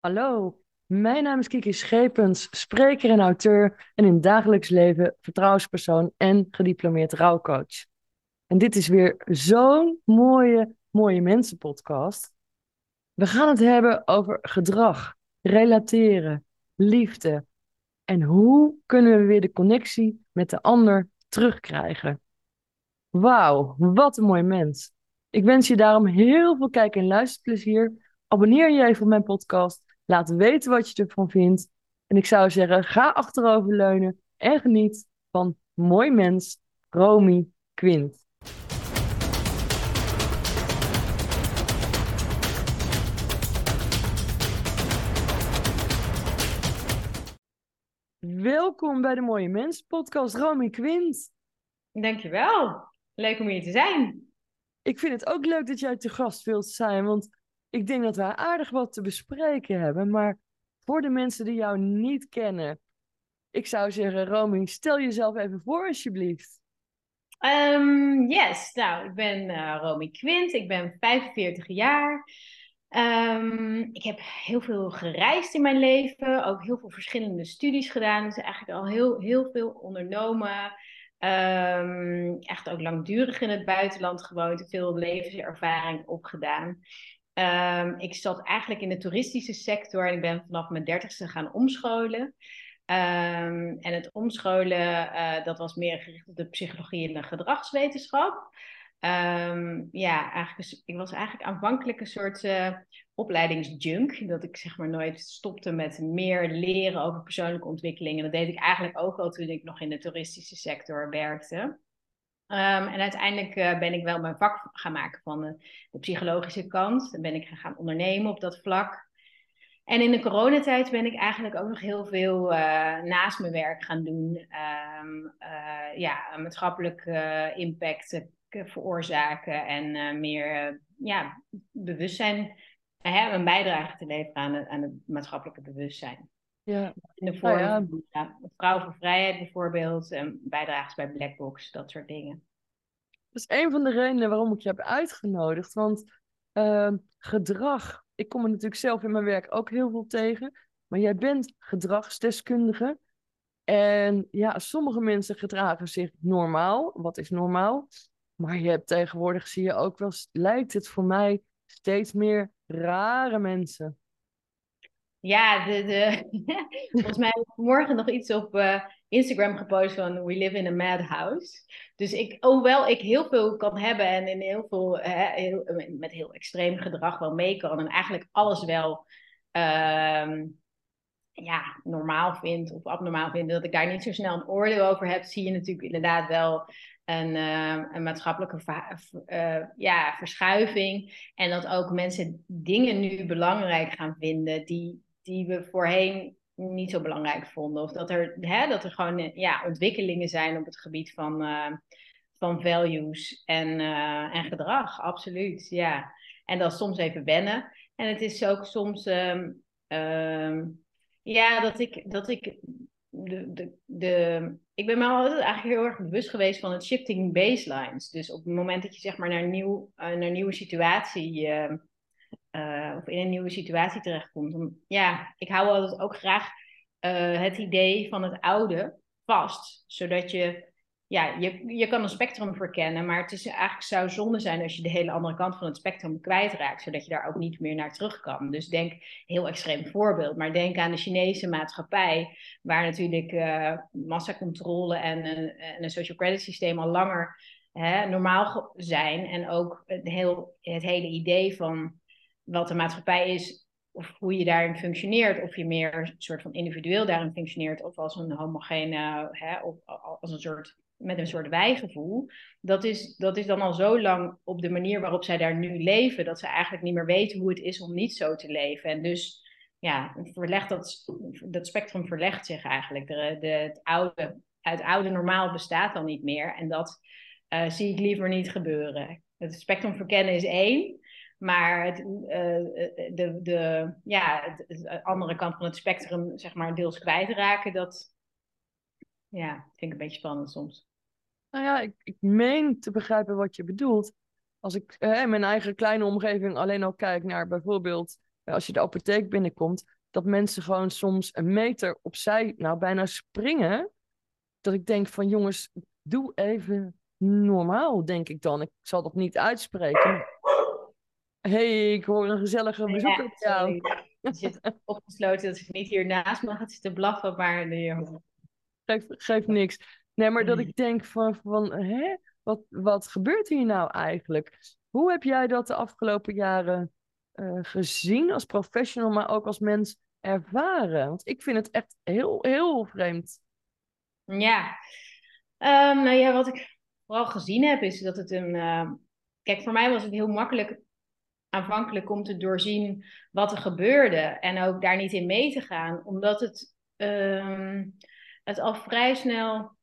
Hallo, mijn naam is Kiki Schepens, spreker en auteur en in dagelijks leven vertrouwenspersoon en gediplomeerd rouwcoach. En dit is weer zo'n mooie, mooie mensenpodcast. We gaan het hebben over gedrag, relateren, liefde en hoe kunnen we weer de connectie met de ander terugkrijgen. Wauw, wat een mooi mens. Ik wens je daarom heel veel kijk- en luisterplezier. Abonneer je even op mijn podcast Laat weten wat je ervan vindt. En ik zou zeggen, ga achteroverleunen en geniet van Mooi Mens, Romy Quint. Welkom bij de Mooie Mens podcast, Romy Quint. Dankjewel. Leuk om hier te zijn. Ik vind het ook leuk dat jij te gast wilt zijn, want ik denk dat we aardig wat te bespreken hebben. Maar voor de mensen die jou niet kennen, ik zou zeggen, Romy, stel jezelf even voor alsjeblieft. Um, yes, nou, ik ben uh, Romy Quint, ik ben 45 jaar. Um, ik heb heel veel gereisd in mijn leven, ook heel veel verschillende studies gedaan. Dus eigenlijk al heel, heel veel ondernomen. Um, echt ook langdurig in het buitenland gewoond, veel levenservaring opgedaan. Um, ik zat eigenlijk in de toeristische sector en ik ben vanaf mijn dertigste gaan omscholen. Um, en het omscholen, uh, dat was meer gericht op de psychologie en de gedragswetenschap. Um, ja, eigenlijk, ik was eigenlijk aanvankelijk een soort uh, opleidingsjunk. Dat ik zeg maar nooit stopte met meer leren over persoonlijke ontwikkeling. En dat deed ik eigenlijk ook al toen ik nog in de toeristische sector werkte. Um, en uiteindelijk uh, ben ik wel mijn vak gaan maken van de, de, psychologische kant. Dan ben ik gaan ondernemen op dat vlak. En in de coronatijd ben ik eigenlijk ook nog heel veel uh, naast mijn werk gaan doen. Um, uh, ja, maatschappelijk impact veroorzaken en meer ja, bewustzijn, hè, een bijdrage te leveren aan, aan het maatschappelijke bewustzijn. Ja. In de vorm nou ja. ja, Vrouw voor Vrijheid bijvoorbeeld, en bijdrages bij Blackbox, dat soort dingen. Dat is een van de redenen waarom ik je heb uitgenodigd. Want uh, gedrag, ik kom er natuurlijk zelf in mijn werk ook heel veel tegen. Maar jij bent gedragsdeskundige. En ja, sommige mensen gedragen zich normaal. Wat is normaal? Maar je hebt tegenwoordig, zie je ook wel, lijkt het voor mij steeds meer rare mensen. Ja, de, volgens mij heb ik vanmorgen nog iets op uh, Instagram gepost van We live in a madhouse. Dus ik, hoewel ik heel veel kan hebben en in heel veel, met heel extreem gedrag wel mee kan en eigenlijk alles wel uh, ja, normaal vind of abnormaal vind, dat ik daar niet zo snel een oordeel over heb, zie je natuurlijk inderdaad wel een, uh, een maatschappelijke uh, ja, verschuiving. En dat ook mensen dingen nu belangrijk gaan vinden die, die we voorheen niet zo belangrijk vonden. Of dat er, hè, dat er gewoon ja, ontwikkelingen zijn op het gebied van, uh, van values en, uh, en gedrag. Absoluut, ja. En is soms even wennen. En het is ook soms, um, ja, dat ik, dat ik de, de, de, ik ben me altijd eigenlijk heel erg bewust geweest van het shifting baselines. Dus op het moment dat je zeg maar naar nieuw, naar nieuwe situatie uh, of in een nieuwe situatie terechtkomt. Dan, ja, ik hou altijd ook graag uh, het idee van het oude vast. Zodat je, ja, je, je kan een spectrum verkennen, maar het is eigenlijk zou zonde zijn als je de hele andere kant van het spectrum kwijtraakt, zodat je daar ook niet meer naar terug kan. Dus denk, heel extreem voorbeeld, maar denk aan de Chinese maatschappij, waar natuurlijk uh, massacontrole en, en een social credit systeem al langer hè, normaal zijn. En ook het, heel, het hele idee van wat de maatschappij is, of hoe je daarin functioneert, of je meer een soort van individueel daarin functioneert, of als een homogene, hè, of als een soort, met een soort wijgevoel, dat is, dat is dan al zo lang op de manier waarop zij daar nu leven, dat ze eigenlijk niet meer weten hoe het is om niet zo te leven. En dus ja, verlegt dat, dat spectrum verlegt zich eigenlijk. De, de, het, oude, het oude normaal bestaat dan niet meer. En dat uh, zie ik liever niet gebeuren. Het spectrum verkennen is één. Maar het, uh, de, de, ja, de andere kant van het spectrum, zeg maar, deels kwijtraken, dat ja, vind ik een beetje spannend soms. Nou ja, ik, ik meen te begrijpen wat je bedoelt. Als ik mijn eigen kleine omgeving alleen al kijk naar bijvoorbeeld als je de apotheek binnenkomt, dat mensen gewoon soms een meter opzij, nou bijna springen. Dat ik denk van jongens, doe even normaal, denk ik dan. Ik zal dat niet uitspreken. Hey, ik hoor een gezellige bezoeker op jou. Je zit opgesloten dat ze niet hier naast me gaat zitten blaffen, maar Geeft, geeft niks. Nee, maar dat ik denk van, van hè? Wat, wat gebeurt hier nou eigenlijk? Hoe heb jij dat de afgelopen jaren uh, gezien als professional, maar ook als mens ervaren? Want ik vind het echt heel, heel vreemd. Ja, um, nou ja, wat ik vooral gezien heb, is dat het een. Uh... Kijk, voor mij was het heel makkelijk aanvankelijk om te doorzien wat er gebeurde en ook daar niet in mee te gaan, omdat het, um, het al vrij snel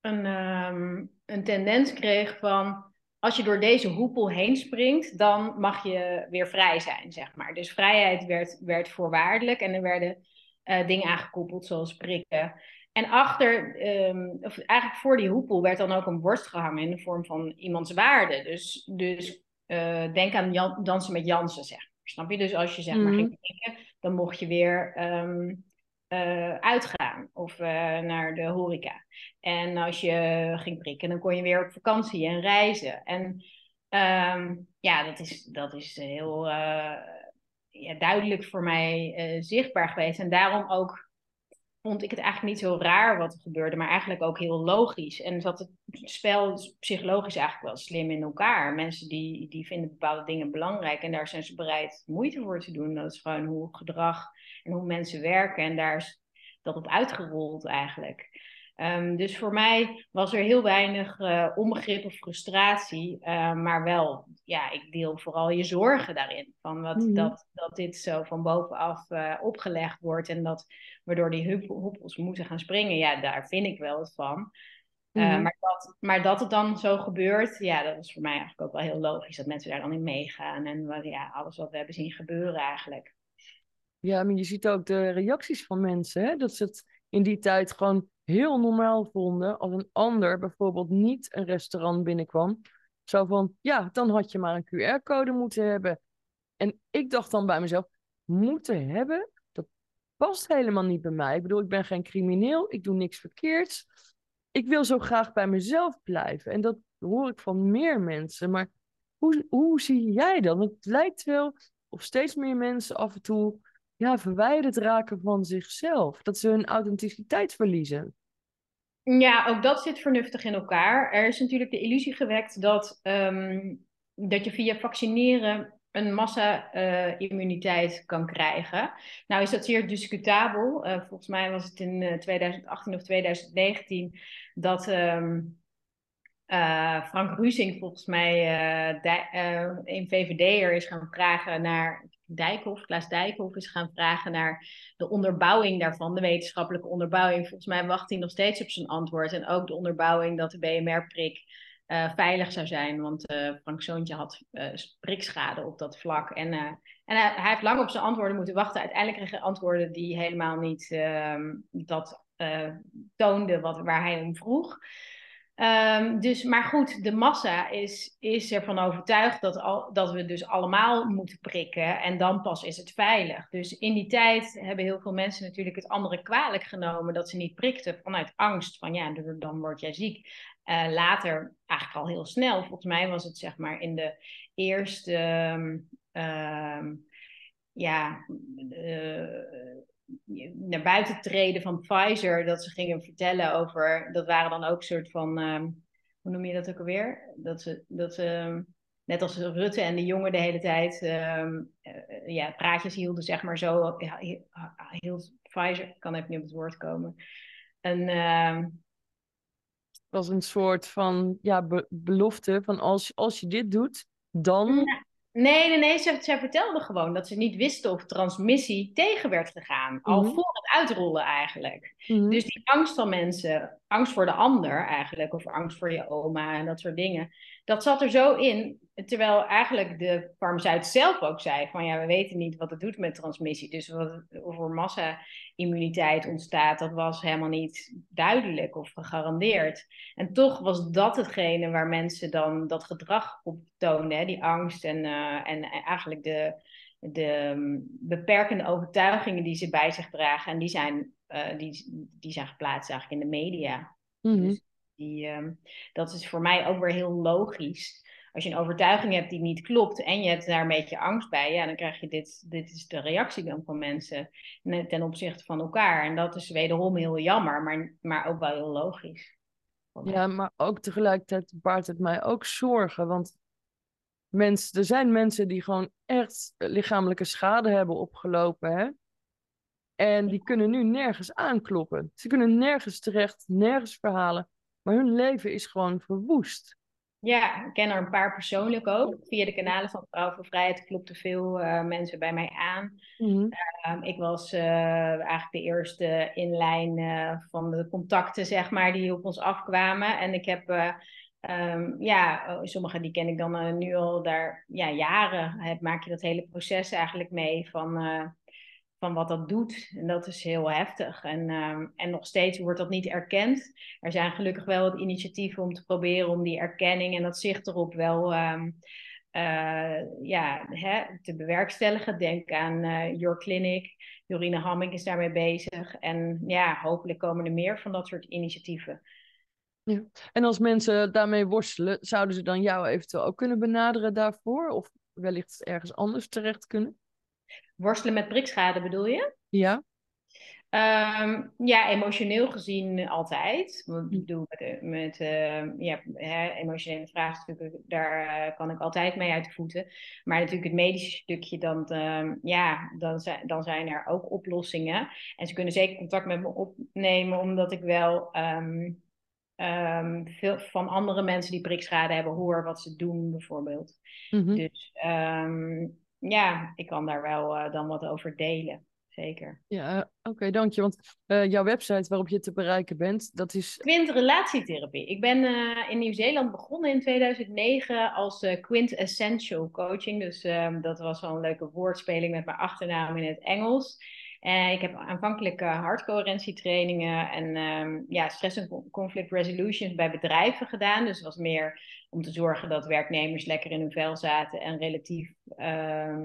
een, um, een tendens kreeg van als je door deze hoepel heen springt, dan mag je weer vrij zijn, zeg maar. Dus vrijheid werd, werd voorwaardelijk en er werden uh, dingen aangekoppeld zoals prikken. En achter, um, of eigenlijk voor die hoepel, werd dan ook een borst gehangen in de vorm van iemands waarde. Dus, dus uh, denk aan Jan, dansen met Jansen, zeg. Snap je? Dus als je zeg maar mm. ging prikken, dan mocht je weer um, uh, uitgaan of uh, naar de horeca. En als je ging prikken, dan kon je weer op vakantie en reizen. En um, ja, dat is, dat is heel ja, duidelijk voor mij zichtbaar geweest. En daarom ook vond ik het eigenlijk niet zo raar wat er gebeurde, maar eigenlijk ook heel logisch. En zat het spel psychologisch eigenlijk wel slim in elkaar. Mensen die, die vinden bepaalde dingen belangrijk en daar zijn ze bereid moeite voor te doen. Dat is gewoon hoe gedrag en hoe mensen werken en daar is dat op uitgerold eigenlijk. Um, dus voor mij was er heel weinig uh, onbegrip of frustratie, uh, maar wel, ja, ik deel vooral je zorgen daarin. Van wat, mm -hmm. dat, dat dit zo van bovenaf uh, opgelegd wordt en dat waardoor die hoepels moeten gaan springen, ja, daar vind ik wel wat van. Mm -hmm. maar, dat, maar dat het dan zo gebeurt, ja, dat was voor mij eigenlijk ook wel heel logisch dat mensen daar dan in meegaan en ja, alles wat we hebben zien gebeuren eigenlijk. Ja, maar je ziet ook de reacties van mensen, hè? dat ze het in die tijd gewoon heel normaal vonden als een ander bijvoorbeeld niet een restaurant binnenkwam. Zo van, ja, dan had je maar een QR-code moeten hebben. En ik dacht dan bij mezelf, moeten hebben? Dat past helemaal niet bij mij. Ik bedoel, ik ben geen crimineel, ik doe niks verkeerds. Ik wil zo graag bij mezelf blijven. En dat hoor ik van meer mensen. Maar hoe, hoe zie jij dat? Het lijkt wel of steeds meer mensen af en toe ja, verwijderd raken van zichzelf. Dat ze hun authenticiteit verliezen. Ja, ook dat zit vernuftig in elkaar. Er is natuurlijk de illusie gewekt dat, um, dat je via vaccineren een massa-immuniteit uh, kan krijgen. Nou is dat zeer discutabel. Uh, volgens mij was het in uh, 2018 of 2019 dat um, Frank Rusing volgens mij in VVD er is gaan vragen naar Dijkhoff, Klaas Dijkhoff is gaan vragen naar de onderbouwing daarvan, de wetenschappelijke onderbouwing. Volgens mij wacht hij nog steeds op zijn antwoord. En ook de onderbouwing dat de BMR-prik eh, veilig zou zijn. Want uh, Frank Zoontje had uh, prikschade op dat vlak. En, en hij, hij, heeft lang op zijn antwoorden moeten wachten. Uiteindelijk kreeg hij antwoorden die helemaal niet ehm, dat toonden wat, waar hij om vroeg. Um, dus, maar goed, de massa is, is ervan overtuigd dat, al, dat we dus allemaal moeten prikken en dan pas is het veilig. Dus in die tijd hebben heel veel mensen natuurlijk het andere kwalijk genomen dat ze niet prikten vanuit angst van ja, dan word jij ziek. Uh, later, eigenlijk al heel snel, volgens mij was het zeg maar in de eerste, um, ja, uh, naar buiten treden van Pfizer, dat ze gingen vertellen over, dat waren dan ook soort van, um, hoe noem je dat ook alweer? Dat ze, dat ze net als Rutte en de jongen de hele tijd, um, uh, ja, praatjes hielden, zeg maar zo, hield Pfizer, kan even niet op het woord komen. En, uh, was een soort van ja, be belofte van als, als je dit doet, dan ja. Nee, nee, nee. Zij, zij vertelde gewoon dat ze niet wisten of transmissie tegen werd gegaan. Al mm -hmm. voor het uitrollen eigenlijk. Mm -hmm. Dus die angst van mensen, angst voor de ander eigenlijk, of angst voor je oma en dat soort dingen, dat zat er zo in. Terwijl eigenlijk de farmaceut zelf ook zei van ja, we weten niet wat het doet met transmissie. Dus wat voor massa-immuniteit ontstaat, dat was helemaal niet duidelijk of gegarandeerd. En toch was dat hetgene waar mensen dan dat gedrag op toonden, hè? die angst en, uh, en eigenlijk de, de um, beperkende overtuigingen die ze bij zich dragen. En die zijn, uh, die, die zijn geplaatst eigenlijk in de media. Mhm. Dus die, um, dat is voor mij ook weer heel logisch. Als je een overtuiging hebt die niet klopt en je hebt daar een beetje angst bij, ja, dan krijg je dit, dit is de reactie dan van mensen ten opzichte van elkaar. En dat is wederom heel jammer, maar, maar ook wel heel logisch. Ja, maar ook tegelijkertijd baart het mij ook zorgen, want mensen, er zijn mensen die gewoon echt lichamelijke schade hebben opgelopen, hè? En die kunnen nu nergens aankloppen. Ze kunnen nergens terecht, nergens verhalen. Maar hun leven is gewoon verwoest. Ja, ik ken er een paar persoonlijk ook. Via de kanalen van Vrouw voor Vrijheid klopten veel uh, mensen bij mij aan. Mm-hmm. Uh, ik was uh, eigenlijk de eerste in lijn van de contacten, zeg maar, die op ons afkwamen. En ik heb, um, ja, sommige die ken ik dan nu al daar ja, jaren. Heb, maak je dat hele proces eigenlijk mee van van wat dat doet. En dat is heel heftig. En, um, en nog steeds wordt dat niet erkend. Er zijn gelukkig wel wat initiatieven om te proberen om die erkenning en dat zicht erop wel um, uh, ja, hè, te bewerkstelligen. Denk aan uh, Your Clinic. Jorine Hamming is daarmee bezig. En ja, hopelijk komen er meer van dat soort initiatieven. Ja. En als mensen daarmee worstelen, zouden ze dan jou eventueel ook kunnen benaderen daarvoor? Of wellicht ergens anders terecht kunnen? Worstelen met prikschade bedoel je? Ja. Um, ja, emotioneel gezien altijd. Ik bedoel, met, met uh, ja, hè, emotionele vraagstukken, daar uh, kan ik altijd mee uit de voeten. Maar natuurlijk het medische stukje, dan, uh, ja, dan, dan zijn er ook oplossingen. En ze kunnen zeker contact met me opnemen, omdat ik wel um, um, veel van andere mensen die prikschade hebben hoor wat ze doen, bijvoorbeeld. Mm-hmm. Dus ja, ik kan daar wel uh, dan wat over delen. Zeker. Ja, oké, okay, dank je. Want uh, jouw website waarop je te bereiken bent, dat is... Quint Relatietherapie. Ik ben uh, in Nieuw-Zeeland begonnen in 2009 als Quint Essential Coaching. Dus um, dat was wel een leuke woordspeling met mijn achternaam in het Engels. En ik heb aanvankelijk hartcoherentietrainingen en um, ja, stress en conflict resolutions bij bedrijven gedaan. Dus het was meer om te zorgen dat werknemers lekker in hun vel zaten en relatief uh,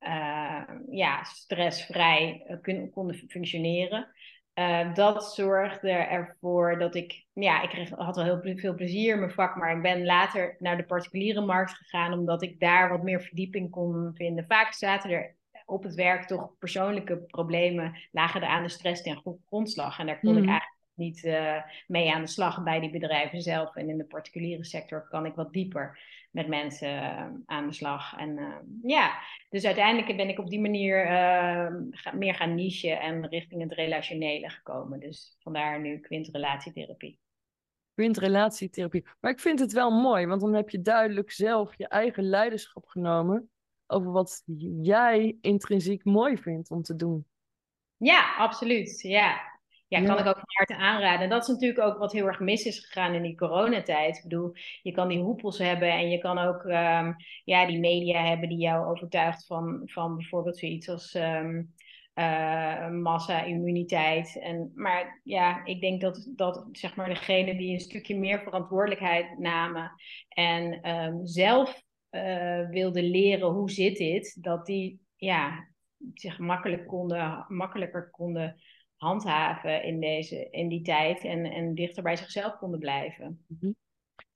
uh, ja, stressvrij kun, konden functioneren. Uh, dat zorgde ervoor dat ik, ja, ik kreeg, had wel heel veel plezier in mijn vak, maar ik ben later naar de particuliere markt gegaan omdat ik daar wat meer verdieping kon vinden. Vaak zaten er op het werk toch persoonlijke problemen lagen er aan de stress ten grondslag. En daar kon mm. ik eigenlijk niet uh, mee aan de slag bij die bedrijven zelf. En in de particuliere sector kan ik wat dieper met mensen uh, aan de slag. En uh, ja, dus uiteindelijk ben ik op die manier ga, meer gaan nichen en richting het relationele gekomen. Dus vandaar nu Quint relatietherapie. Quint relatietherapie. Maar ik vind het wel mooi, want dan heb je duidelijk zelf je eigen leiderschap genomen over wat jij intrinsiek mooi vindt om te doen. Ja, absoluut. Ja, ja, kan ja. ik ook van harte aanraden. En dat is natuurlijk ook wat heel erg mis is gegaan in die coronatijd. Ik bedoel, je kan die hoepels hebben en je kan ook um, ja, die media hebben die jou overtuigt van, van bijvoorbeeld zoiets als um, uh, massa-immuniteit. En, maar ja, ik denk dat, dat zeg maar degene die een stukje meer verantwoordelijkheid namen en um, zelf uh, wilden leren hoe zit dit, dat die ja, zich makkelijk konden, makkelijker konden handhaven in, deze, in die tijd en, en dichter bij zichzelf konden blijven.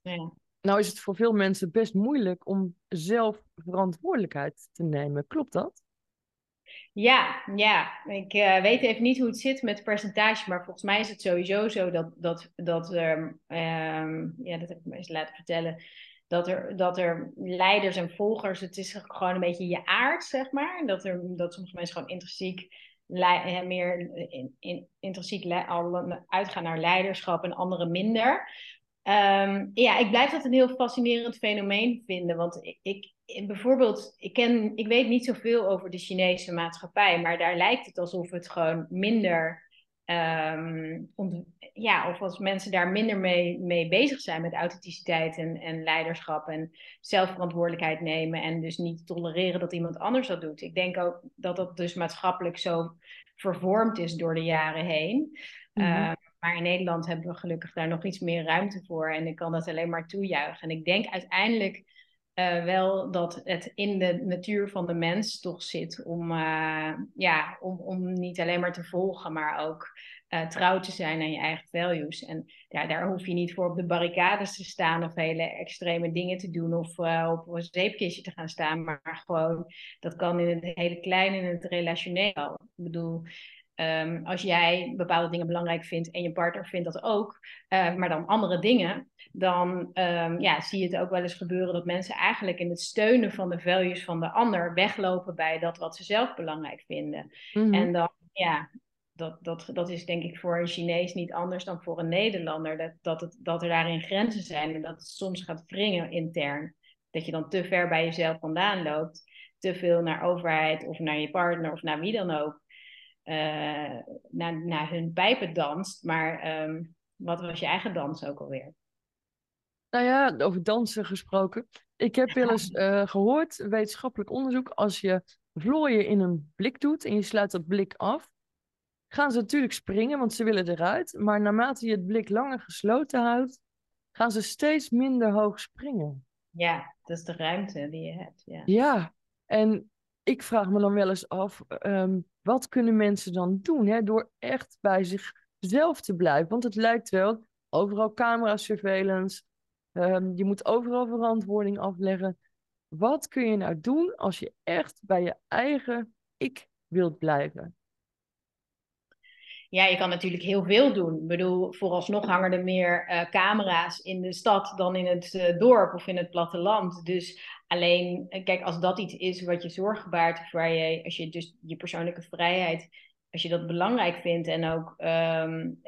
Ja. Nou is het voor veel mensen best moeilijk om zelf verantwoordelijkheid te nemen. Klopt dat? Ja, ja. ik uh, weet even niet hoe het zit met het percentage, maar volgens mij is het sowieso zo dat, dat, dat er, um, ja, dat heb ik me eens laten vertellen, dat er, dat er leiders en volgers, het is gewoon een beetje je aard, zeg maar. Dat, er, dat sommige mensen gewoon intrinsiek meer in, in, intrinsiek uitgaan naar leiderschap en anderen minder. Um, ja, ik blijf dat een heel fascinerend fenomeen vinden. Want ik, ik, bijvoorbeeld, ik, ken, ik weet niet zoveel over de Chinese maatschappij, maar daar lijkt het alsof het gewoon minder Um, ja, of als mensen daar minder mee, mee bezig zijn met authenticiteit en, en leiderschap en zelfverantwoordelijkheid nemen en dus niet tolereren dat iemand anders dat doet. Ik denk ook dat dat dus maatschappelijk zo vervormd is door de jaren heen. Mm-hmm. Uh, maar in Nederland hebben we gelukkig daar nog iets meer ruimte voor en ik kan dat alleen maar toejuichen. En ik denk uiteindelijk uh, wel dat het in de natuur van de mens toch zit om, uh, ja, om, om niet alleen maar te volgen, maar ook uh, trouw te zijn aan je eigen values. En ja, daar hoef je niet voor op de barricades te staan of hele extreme dingen te doen of op een zeepkistje te gaan staan, maar gewoon dat kan in het hele kleine, in het relationeel. Ik bedoel, Um, als jij bepaalde dingen belangrijk vindt en je partner vindt dat ook, uh, maar dan andere dingen, dan um, ja, zie je het ook wel eens gebeuren dat mensen eigenlijk in het steunen van de values van de ander weglopen bij dat wat ze zelf belangrijk vinden. Mm-hmm. En dan, ja, dat, dat, dat is denk ik voor een Chinees niet anders dan voor een Nederlander. Dat, dat, het, dat er daarin grenzen zijn en dat het soms gaat wringen intern. Dat je dan te ver bij jezelf vandaan loopt. Te veel naar overheid of naar je partner of naar wie dan ook. Uh, naar, naar hun pijpen danst. Maar um, wat was je eigen dans ook alweer? Nou ja, over dansen gesproken. Ik heb wel eens uh, gehoord, wetenschappelijk onderzoek, als je vlooien in een blik doet en je sluit dat blik af, gaan ze natuurlijk springen, want ze willen eruit. Maar naarmate je het blik langer gesloten houdt, gaan ze steeds minder hoog springen. Ja, dat is de ruimte die je hebt. Ja, ja en ik vraag me dan wel eens af, um, wat kunnen mensen dan doen hè, door echt bij zichzelf te blijven? Want het lijkt wel, overal camera surveillance, um, je moet overal verantwoording afleggen. Wat kun je nou doen als je echt bij je eigen ik wilt blijven? Ja, je kan natuurlijk heel veel doen. Ik bedoel, vooralsnog hangen er meer uh, camera's in de stad dan in het uh, dorp of in het platteland. Dus alleen, uh, kijk, als dat iets is wat je zorgen baart, of waar je, als je dus je persoonlijke vrijheid, als je dat belangrijk vindt en ook um,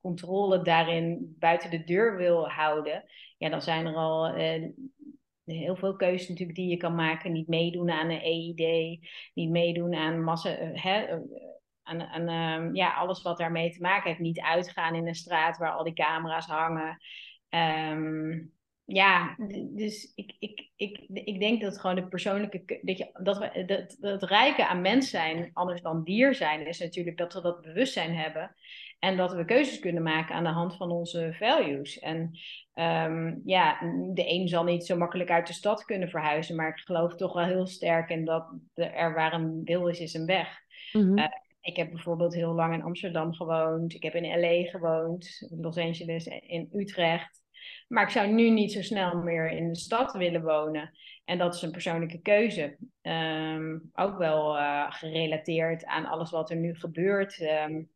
controle daarin buiten de deur wil houden, ja, dan zijn er al heel veel keuzes natuurlijk die je kan maken. Niet meedoen aan een EID, niet meedoen aan massa, hè, aan, aan ehm, ja, alles wat daarmee te maken heeft. Niet uitgaan in een straat waar al die camera's hangen. Um, ja, dus ik, ik, ik, ik denk dat gewoon de persoonlijke. Dat, je, dat, we, dat, dat het rijke aan mens zijn, anders dan dier zijn, is natuurlijk dat we dat bewustzijn hebben. En dat we keuzes kunnen maken aan de hand van onze values. En um, ja, de een zal niet zo makkelijk uit de stad kunnen verhuizen, maar ik geloof toch wel heel sterk in dat er waar een wil is, is een weg. Mm -hmm. uh, ik heb bijvoorbeeld heel lang in Amsterdam gewoond. Ik heb in LA gewoond, Los Angeles, in Utrecht. Maar ik zou nu niet zo snel meer in de stad willen wonen. En dat is een persoonlijke keuze. Um, ook wel uh, gerelateerd aan alles wat er nu gebeurt. Um,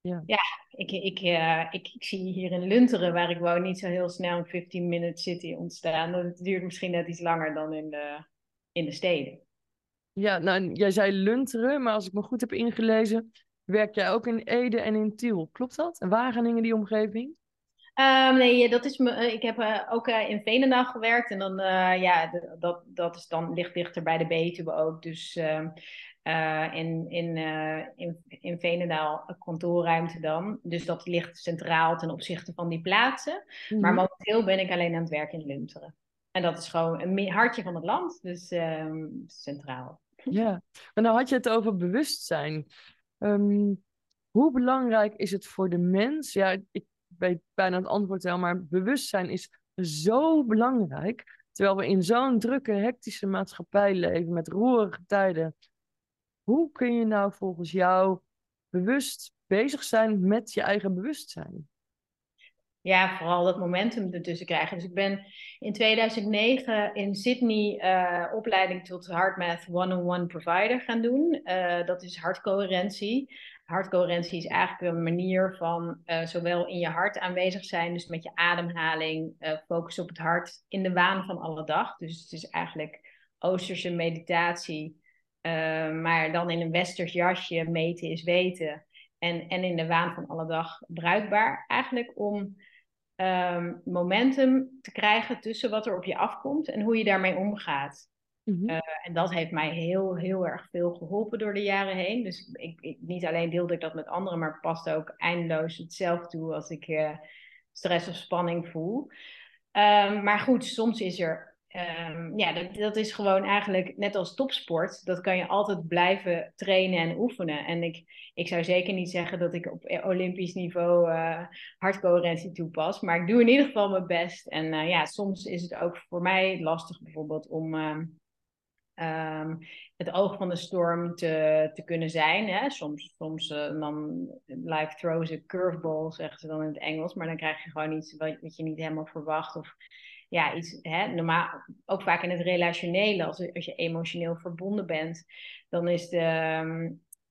ja, ja ik, ik, uh, ik, ik, zie hier in Lunteren, waar ik woon, niet zo heel snel een 15-minute city ontstaan. Dat duurt misschien net iets langer dan in de, in de steden. Ja, nou, jij zei Lunteren, maar als ik me goed heb ingelezen, werk jij ook in Ede en in Tiel. Klopt dat? En Wageningen, die omgeving? Um, nee, dat is me, eh, ik heb uh, ook uh, in Veenendaal gewerkt. En dan, ja, dat, dat is dan, ligt dichter bij de Betuwe ook. Dus ehm, in, in, in, in Veenendaal kantoorruimte dan. Dus dat ligt centraal ten opzichte van die plaatsen. Mm. Maar momenteel ben ik alleen aan het werk in Lunteren. En dat is gewoon een hartje van het land, dus ehm, centraal. Ja, maar nou had je het over bewustzijn. Um, hoe belangrijk is het voor de mens? Ja, ik weet bijna het antwoord wel, maar bewustzijn is zo belangrijk. Terwijl we in zo'n drukke, hectische maatschappij leven met roerige tijden. Hoe kun je nou volgens jou bewust bezig zijn met je eigen bewustzijn? ja, vooral dat momentum ertussen krijgen. Dus ik ben in 2009 in Sydney uh, opleiding tot HeartMath One-on-One Provider gaan doen. Uh, dat is hartcoherentie. Hartcoherentie is eigenlijk een manier van uh, zowel in je hart aanwezig zijn, dus met je ademhaling, focus op het hart in de waan van alle dag. Dus het is eigenlijk Oosterse meditatie, maar dan in een westers jasje, meten is weten. En, en in de waan van alle dag bruikbaar. Eigenlijk om um, momentum te krijgen tussen wat er op je afkomt en hoe je daarmee omgaat. Uh, en dat heeft mij heel, heel erg veel geholpen door de jaren heen. Dus ik, niet alleen deelde ik dat met anderen, maar past ook eindeloos hetzelfde toe als ik uh, stress of spanning voel. Um, maar goed, soms is er ehm, ja, dat, dat, is gewoon eigenlijk net als topsport. Dat kan je altijd blijven trainen en oefenen. En ik, ik zou zeker niet zeggen dat ik op Olympisch niveau uh, hardcoherentie toepas. Maar ik doe in ieder geval mijn best. En uh, ja, soms is het ook voor mij lastig bijvoorbeeld om um, het oog van de storm te, te kunnen zijn. Hè? Soms, soms uh, dan life throws a curveball, zeggen ze dan in het Engels. Maar dan krijg je gewoon iets wat, je niet helemaal verwacht. Of ja, iets, hè, normaal, ook vaak in het relationele, als, als je emotioneel verbonden bent, dan is de,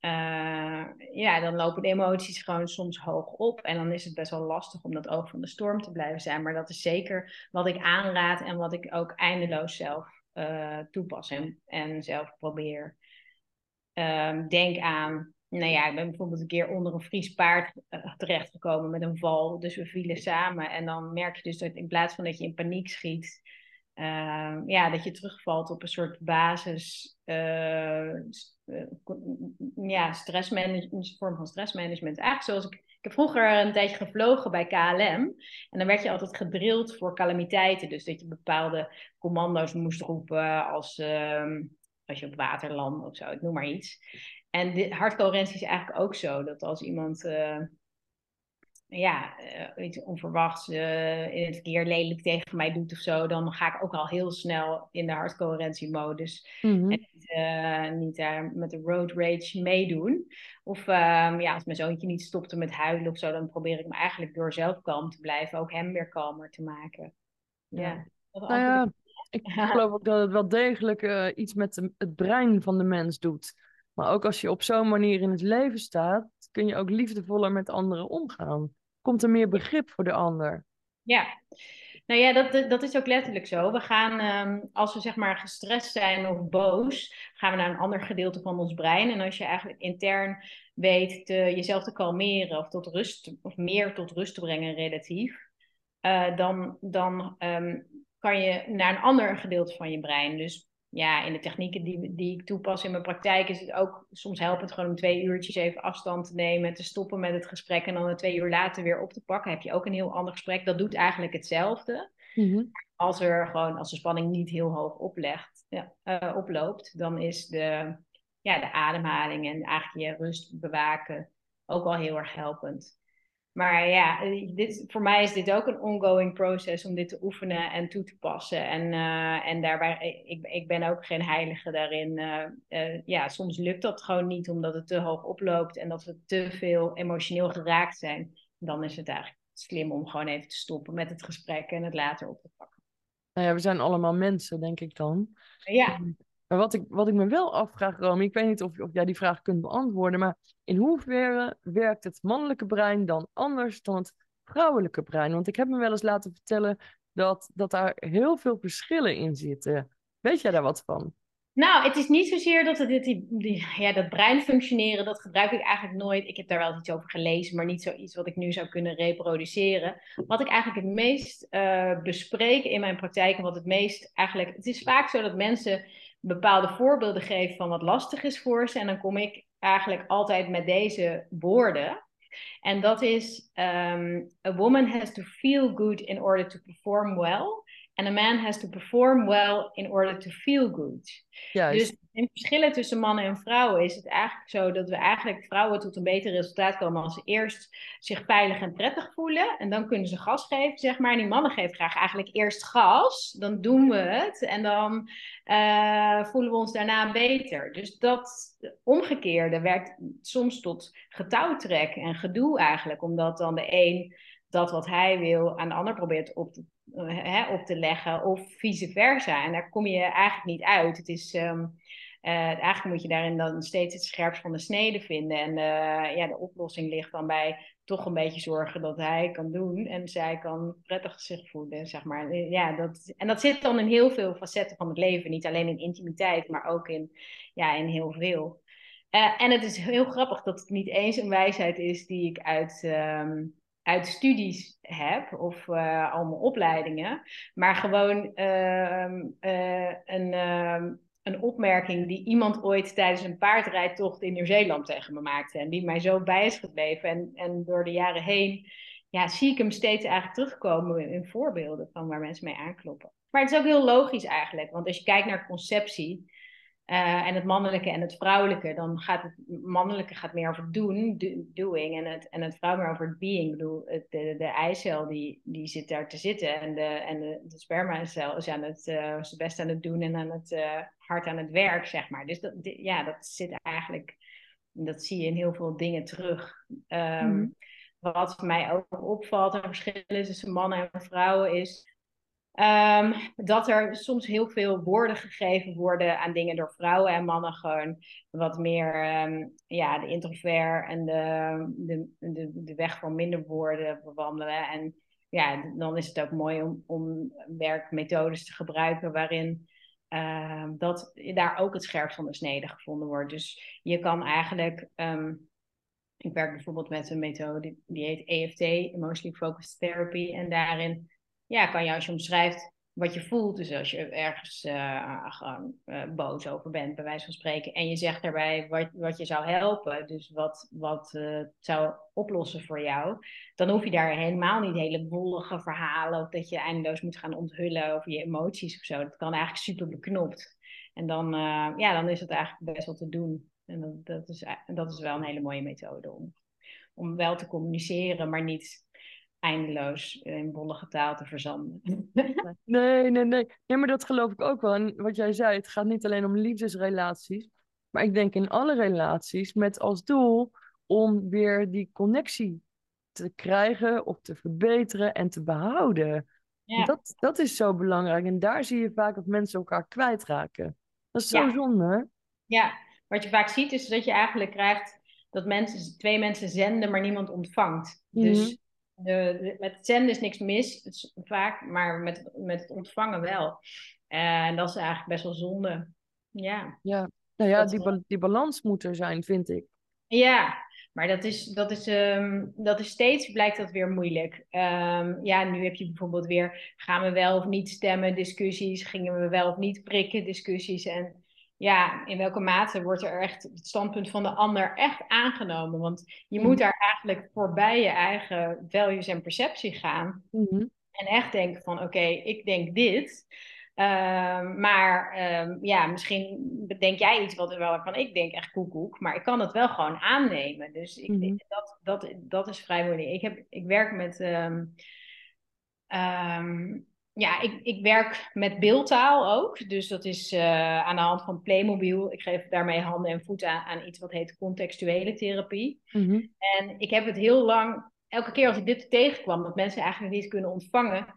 uh, ja, dan lopen de emoties gewoon soms hoog op. En dan is het best wel lastig om dat oog van de storm te blijven zijn. Maar dat is zeker wat ik aanraad en wat ik ook eindeloos zelf uh, toepas en, zelf probeer. Um, denk aan nou ja, ik ben bijvoorbeeld een keer onder een Fries paard uh, terechtgekomen met een val. Dus we vielen samen. En dan merk je dus dat in plaats van dat je in paniek schiet, uh, ja, dat je terugvalt op een soort basis, uh, ja, stressmanagement, vorm van stressmanagement. Eigenlijk zoals ik heb vroeger een tijdje gevlogen bij KLM. En dan werd je altijd gedrild voor calamiteiten. Dus dat je bepaalde commando's moest roepen als, uh, als je op water landt of zo, ik noem maar iets. En hardcoherentie is eigenlijk ook zo. Dat als iemand uh, ja, uh, iets onverwachts uh, in het verkeer lelijk tegen mij doet of zo, dan ga ik ook al heel snel in de hardcoherentiemodus. Mm-hmm. En niet daar met de road rage meedoen. Of um, ja, als mijn zoontje niet stopte met huilen of zo, dan probeer ik me eigenlijk door zelf kalm te blijven ook hem weer kalmer te maken. Ja. ja. Nou ja, ik geloof ook dat het wel degelijk iets met het brein van de mens doet. Maar ook als je op zo'n manier in het leven staat, kun je ook liefdevoller met anderen omgaan. Komt er meer begrip voor de ander. Ja, nou ja, dat, dat is ook letterlijk zo. We gaan, um, als we zeg maar gestrest zijn of boos, gaan we naar een ander gedeelte van ons brein. En als je eigenlijk intern weet te, jezelf te kalmeren of tot rust, of meer tot rust te brengen relatief, uh, dan, dan um, kan je naar een ander gedeelte van je brein. Dus ja, in de technieken die, die ik toepas in mijn praktijk is het ook soms helpend gewoon om twee uurtjes even afstand te nemen, te stoppen met het gesprek en dan een twee uur later weer op te pakken. Heb je ook een heel ander gesprek. Dat doet eigenlijk hetzelfde. Mm-hmm. Als er gewoon, als de spanning niet heel hoog oplegt, ja, uh, oploopt, dan is de, ja, de ademhaling en eigenlijk je rust bewaken ook al heel erg helpend. Maar ja, dit, voor mij is dit ook een ongoing process om dit te oefenen en toe te passen. En, uh, en daarbij, ik, ik ben ook geen heilige daarin. Uh, uh, ja, soms lukt dat gewoon niet omdat het te hoog oploopt en dat we te veel emotioneel geraakt zijn. Dan is het eigenlijk slim om gewoon even te stoppen met het gesprek en het later op te pakken. Nou ja, we zijn allemaal mensen, denk ik dan. Ja. Maar wat ik, wat ik me wel afvraag, Romy, ik weet niet of, of jij die vraag kunt beantwoorden, maar in hoeverre werkt het mannelijke brein dan anders dan het vrouwelijke brein? Want ik heb me wel eens laten vertellen dat, dat daar heel veel verschillen in zitten. Weet jij daar wat van? Nou, het is niet zozeer dat het die, ja, dat brein functioneren, dat gebruik ik eigenlijk nooit. Ik heb daar wel iets over gelezen, maar niet zoiets wat ik nu zou kunnen reproduceren. Wat ik eigenlijk het meest uh, bespreek in mijn praktijk en wat het meest eigenlijk. Het is vaak zo dat mensen bepaalde voorbeelden geven van wat lastig is voor ze. En dan kom ik eigenlijk altijd met deze woorden. En dat is: um, A woman has to feel good in order to perform well. And a man has to perform well in order to feel good. Juist. Dus in verschillen tussen mannen en vrouwen is het eigenlijk zo dat we eigenlijk vrouwen tot een beter resultaat komen als ze eerst zich veilig en prettig voelen. En dan kunnen ze gas geven, zeg maar. En die mannen geven graag eigenlijk eerst gas. Dan doen we het. En dan uh, voelen we ons daarna beter. Dus dat omgekeerde werkt soms tot getouwtrek en gedoe eigenlijk. Omdat dan de een dat wat hij wil aan de ander probeert op te, op te leggen. Of vice versa. En daar kom je eigenlijk niet uit. Het is... Um, uh, eigenlijk moet je daarin dan steeds het scherpst van de snede vinden. En uh, ja, de oplossing ligt dan bij toch een beetje zorgen dat hij kan doen en zij kan prettig zich voelen, zeg maar. Ja, dat, en dat zit dan in heel veel facetten van het leven. Niet alleen in intimiteit, maar ook in, ja, in heel veel. En het is heel grappig dat het niet eens een wijsheid is die ik uit, um, uit studies heb of uh, allemaal opleidingen, maar gewoon uh, een ehm, een opmerking die iemand ooit tijdens een paardrijdtocht in Nieuw-Zeeland tegen me maakte. En die mij zo bij is gebleven. En, en door de jaren heen ja, zie ik hem steeds eigenlijk terugkomen in, voorbeelden van waar mensen mee aankloppen. Maar het is ook heel logisch eigenlijk. Want als je kijkt naar conceptie, uh, en het mannelijke en het vrouwelijke, dan gaat het mannelijke gaat meer over doen, doing, en het, en het vrouw meer over het being. Ik bedoel, het, de, de eicel die, die zit daar te zitten en de, en de, de spermacel is aan het uh, zijn best aan het doen en aan het uh, hard aan het werk, zeg maar. Dus dat, ja, dat zit eigenlijk, dat zie je in heel veel dingen terug. Um, mm. Wat mij ook opvalt aan verschillen tussen mannen en vrouwen is Um, dat er soms heel veel woorden gegeven worden aan dingen door vrouwen en mannen gewoon wat meer um, ja, de introvert en de, de, de, weg voor minder woorden bewandelen. En ja, dan is het ook mooi om, om werkmethodes te gebruiken waarin uh, dat daar ook het scherp van de snede gevonden wordt. Dus je kan eigenlijk, ik werk bijvoorbeeld met een methode die heet EFT, Emotionally Focused Therapy, en daarin ja, kan je als je omschrijft wat je voelt, dus als je ergens uh, gewoon uh, boos over bent, bij wijze van spreken, en je zegt daarbij wat, wat je zou helpen, dus wat, wat uh, zou oplossen voor jou, dan hoef je daar helemaal niet hele wollige verhalen of dat je eindeloos moet gaan onthullen over je emoties of zo. Dat kan eigenlijk super beknopt. En dan, ja, dan is het eigenlijk best wel te doen. En dat, dat, is, dat is wel een hele mooie methode om, om wel te communiceren, maar niet eindeloos in bollige taal te verzanden. nee, nee, nee. Nee, maar dat geloof ik ook wel. En wat jij zei, het gaat niet alleen om liefdesrelaties. Maar ik denk in alle relaties met als doel om weer die connectie te krijgen of te verbeteren en te behouden. Ja. Dat, dat is zo belangrijk. En daar zie je vaak dat mensen elkaar kwijtraken. Dat is zo ja. zonde. Ja, wat je vaak ziet is dat je eigenlijk krijgt dat mensen, twee mensen zenden, maar niemand ontvangt. Dus mhm de, met het zenden is niks mis, is vaak, maar met, met het ontvangen wel. En dat is eigenlijk best wel zonde. Ja. Ja, nou ja, die, ba die balans moet er zijn, vind ik. Ja, maar dat is, dat is, um, dat is steeds, blijkt dat weer moeilijk. Um, ja, nu heb je bijvoorbeeld weer, gaan we wel of niet stemmen, discussies, gingen we wel of niet prikken, discussies. En ja, in welke mate wordt er echt het standpunt van de ander echt aangenomen? Want je moet daar eigenlijk voorbij je eigen values en perceptie gaan. Mhm. En echt denken van oké, ik denk dit. Um, maar um, ja, misschien bedenk jij iets wat er wel van ik denk echt koekoek, maar ik kan het wel gewoon aannemen. Dus ik, mm dat, dat, dat is vrij moeilijk. Ik, heb, ik werk met um, ja, ik, ik werk met beeldtaal ook. Dus dat is uh, aan de hand van Playmobil. Ik geef daarmee handen en voeten aan, aan iets wat heet contextuele therapie. Mm -hmm. En ik heb het heel lang, elke keer als ik dit tegenkwam, dat mensen eigenlijk niet kunnen ontvangen,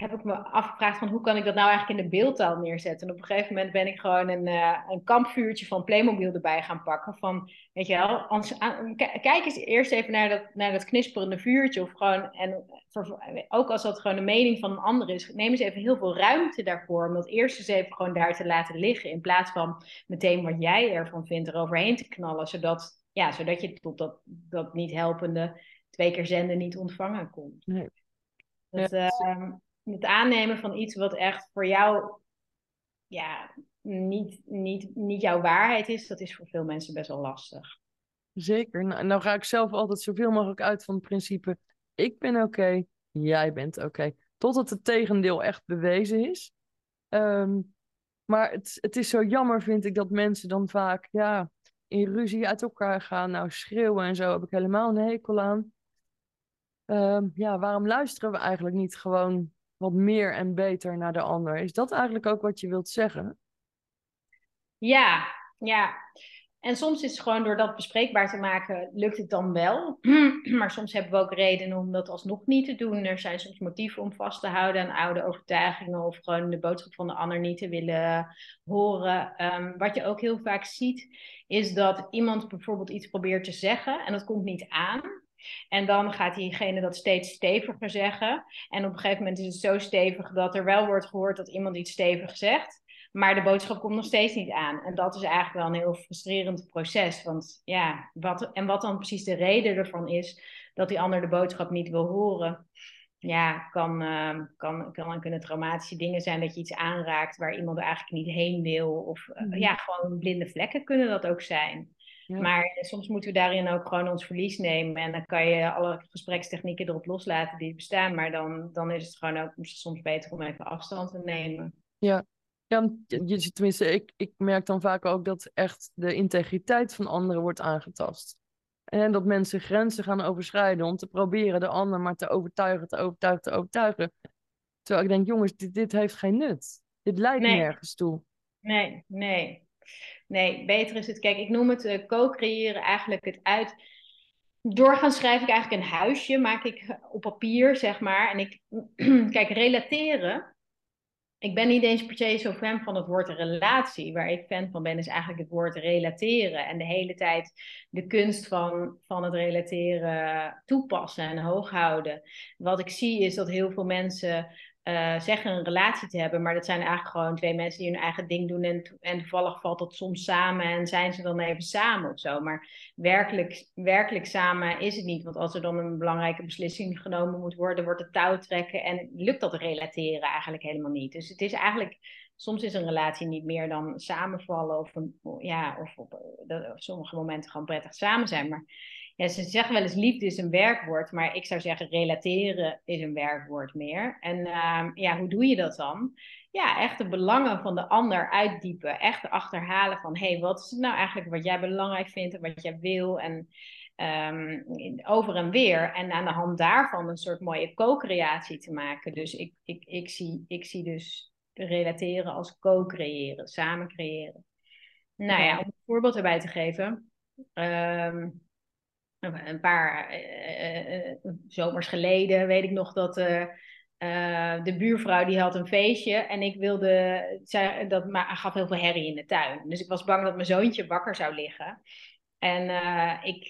heb ik me afgevraagd van hoe kan ik dat nou eigenlijk in de beeldtaal neerzetten. En op een gegeven moment ben ik gewoon een, uh, een kampvuurtje van Playmobil erbij gaan pakken. Van, weet je wel, als, aan, kijk eens eerst even naar dat, naar dat knisperende vuurtje. Of gewoon, en ook als dat gewoon de mening van een ander is, neem eens even heel veel ruimte daarvoor. Om dat eerst eens even gewoon daar te laten liggen. In plaats van meteen wat jij ervan vindt eroverheen te knallen. Zodat, ja, zodat je tot dat, dat niet helpende twee keer zenden niet ontvangen komt. Nee. Dat, uh, het aannemen van iets wat echt voor jou ja, niet, niet, niet jouw waarheid is, dat is voor veel mensen best wel lastig. Zeker. Nou, nou ga ik zelf altijd zoveel mogelijk uit van het principe: ik ben oké, jij bent oké. Totdat het tegendeel echt bewezen is. Um, maar het, het is zo jammer, vind ik, dat mensen dan vaak ja, in ruzie uit elkaar gaan. Nou, schreeuwen en zo heb ik helemaal een hekel aan. Um, ja, waarom luisteren we eigenlijk niet gewoon wat meer en beter naar de ander. Is dat eigenlijk ook wat je wilt zeggen? Ja, ja. En soms is het gewoon door dat bespreekbaar te maken, lukt het dan wel. maar soms hebben we ook redenen om dat alsnog niet te doen. Er zijn soms motieven om vast te houden aan oude overtuigingen of gewoon de boodschap van de ander niet te willen horen. Um, wat je ook heel vaak ziet, is dat iemand bijvoorbeeld iets probeert te zeggen en dat komt niet aan. En dan gaat diegene dat steeds steviger zeggen. En op een gegeven moment is het zo stevig dat er wel wordt gehoord dat iemand iets stevig zegt. Maar de boodschap komt nog steeds niet aan. En dat is eigenlijk wel een heel frustrerend proces. Want ja, wat, en wat dan precies de reden ervan is dat die ander de boodschap niet wil horen. Ja, kan, uh, kan, kan, kunnen traumatische dingen zijn dat je iets aanraakt waar iemand eigenlijk niet heen wil. Of uh, ja, gewoon blinde vlekken kunnen dat ook zijn. Maar soms moeten we daarin ook gewoon ons verlies nemen. En dan kan je alle gesprekstechnieken erop loslaten die bestaan. Maar dan, dan is het gewoon ook soms beter om even afstand te nemen. Ja, ja je, tenminste, ik, ik merk dan vaak ook dat echt de integriteit van anderen wordt aangetast. En dat mensen grenzen gaan overschrijden om te proberen de ander maar te overtuigen, te overtuigen, te overtuigen. Terwijl ik denk, jongens, dit, dit heeft geen nut. Dit leidt nergens toe. Nee, nee. Nee, beter is het. Kijk, ik noem het uh, co-creëren eigenlijk het uit. Doorgaan schrijf ik eigenlijk een huisje, maak ik op papier, zeg maar. En ik, kijk, relateren. Ik ben niet eens per se zo fan van het woord relatie. Waar ik fan van ben, is eigenlijk het woord relateren. En de hele tijd de kunst van, van het relateren toepassen en hoog houden. Wat ik zie is dat heel veel mensen uh, zeggen een relatie te hebben, maar dat zijn eigenlijk gewoon twee mensen die hun eigen ding doen en, en toevallig valt dat soms samen en zijn ze dan even samen of zo. Maar werkelijk, werkelijk samen is het niet, want als er dan een belangrijke beslissing genomen moet worden, wordt het touw trekken en lukt dat relateren eigenlijk helemaal niet. Dus het is eigenlijk, soms is een relatie niet meer dan samenvallen of, ja, of op, op sommige momenten gewoon prettig samen zijn, maar ja, ze zeggen wel eens liefde is een werkwoord, maar ik zou zeggen relateren is een werkwoord meer. En ehm, ja, hoe doe je dat dan? Ja, echt de belangen van de ander uitdiepen. Echt achterhalen van, hé, hey, wat is het nou eigenlijk wat jij belangrijk vindt en wat jij wil? En um, over en weer. En aan de hand daarvan een soort mooie co-creatie te maken. Dus ik, ik, ik, zie, ik zie dus relateren als co-creëren, samen creëren. Nou ja, om een voorbeeld erbij te geven. Um, een paar uh, zomers geleden weet ik nog dat de buurvrouw die had een feestje en ik wilde, zij, dat maar, gaf heel veel herrie in de tuin. Dus ik was bang dat mijn zoontje wakker zou liggen. En ik,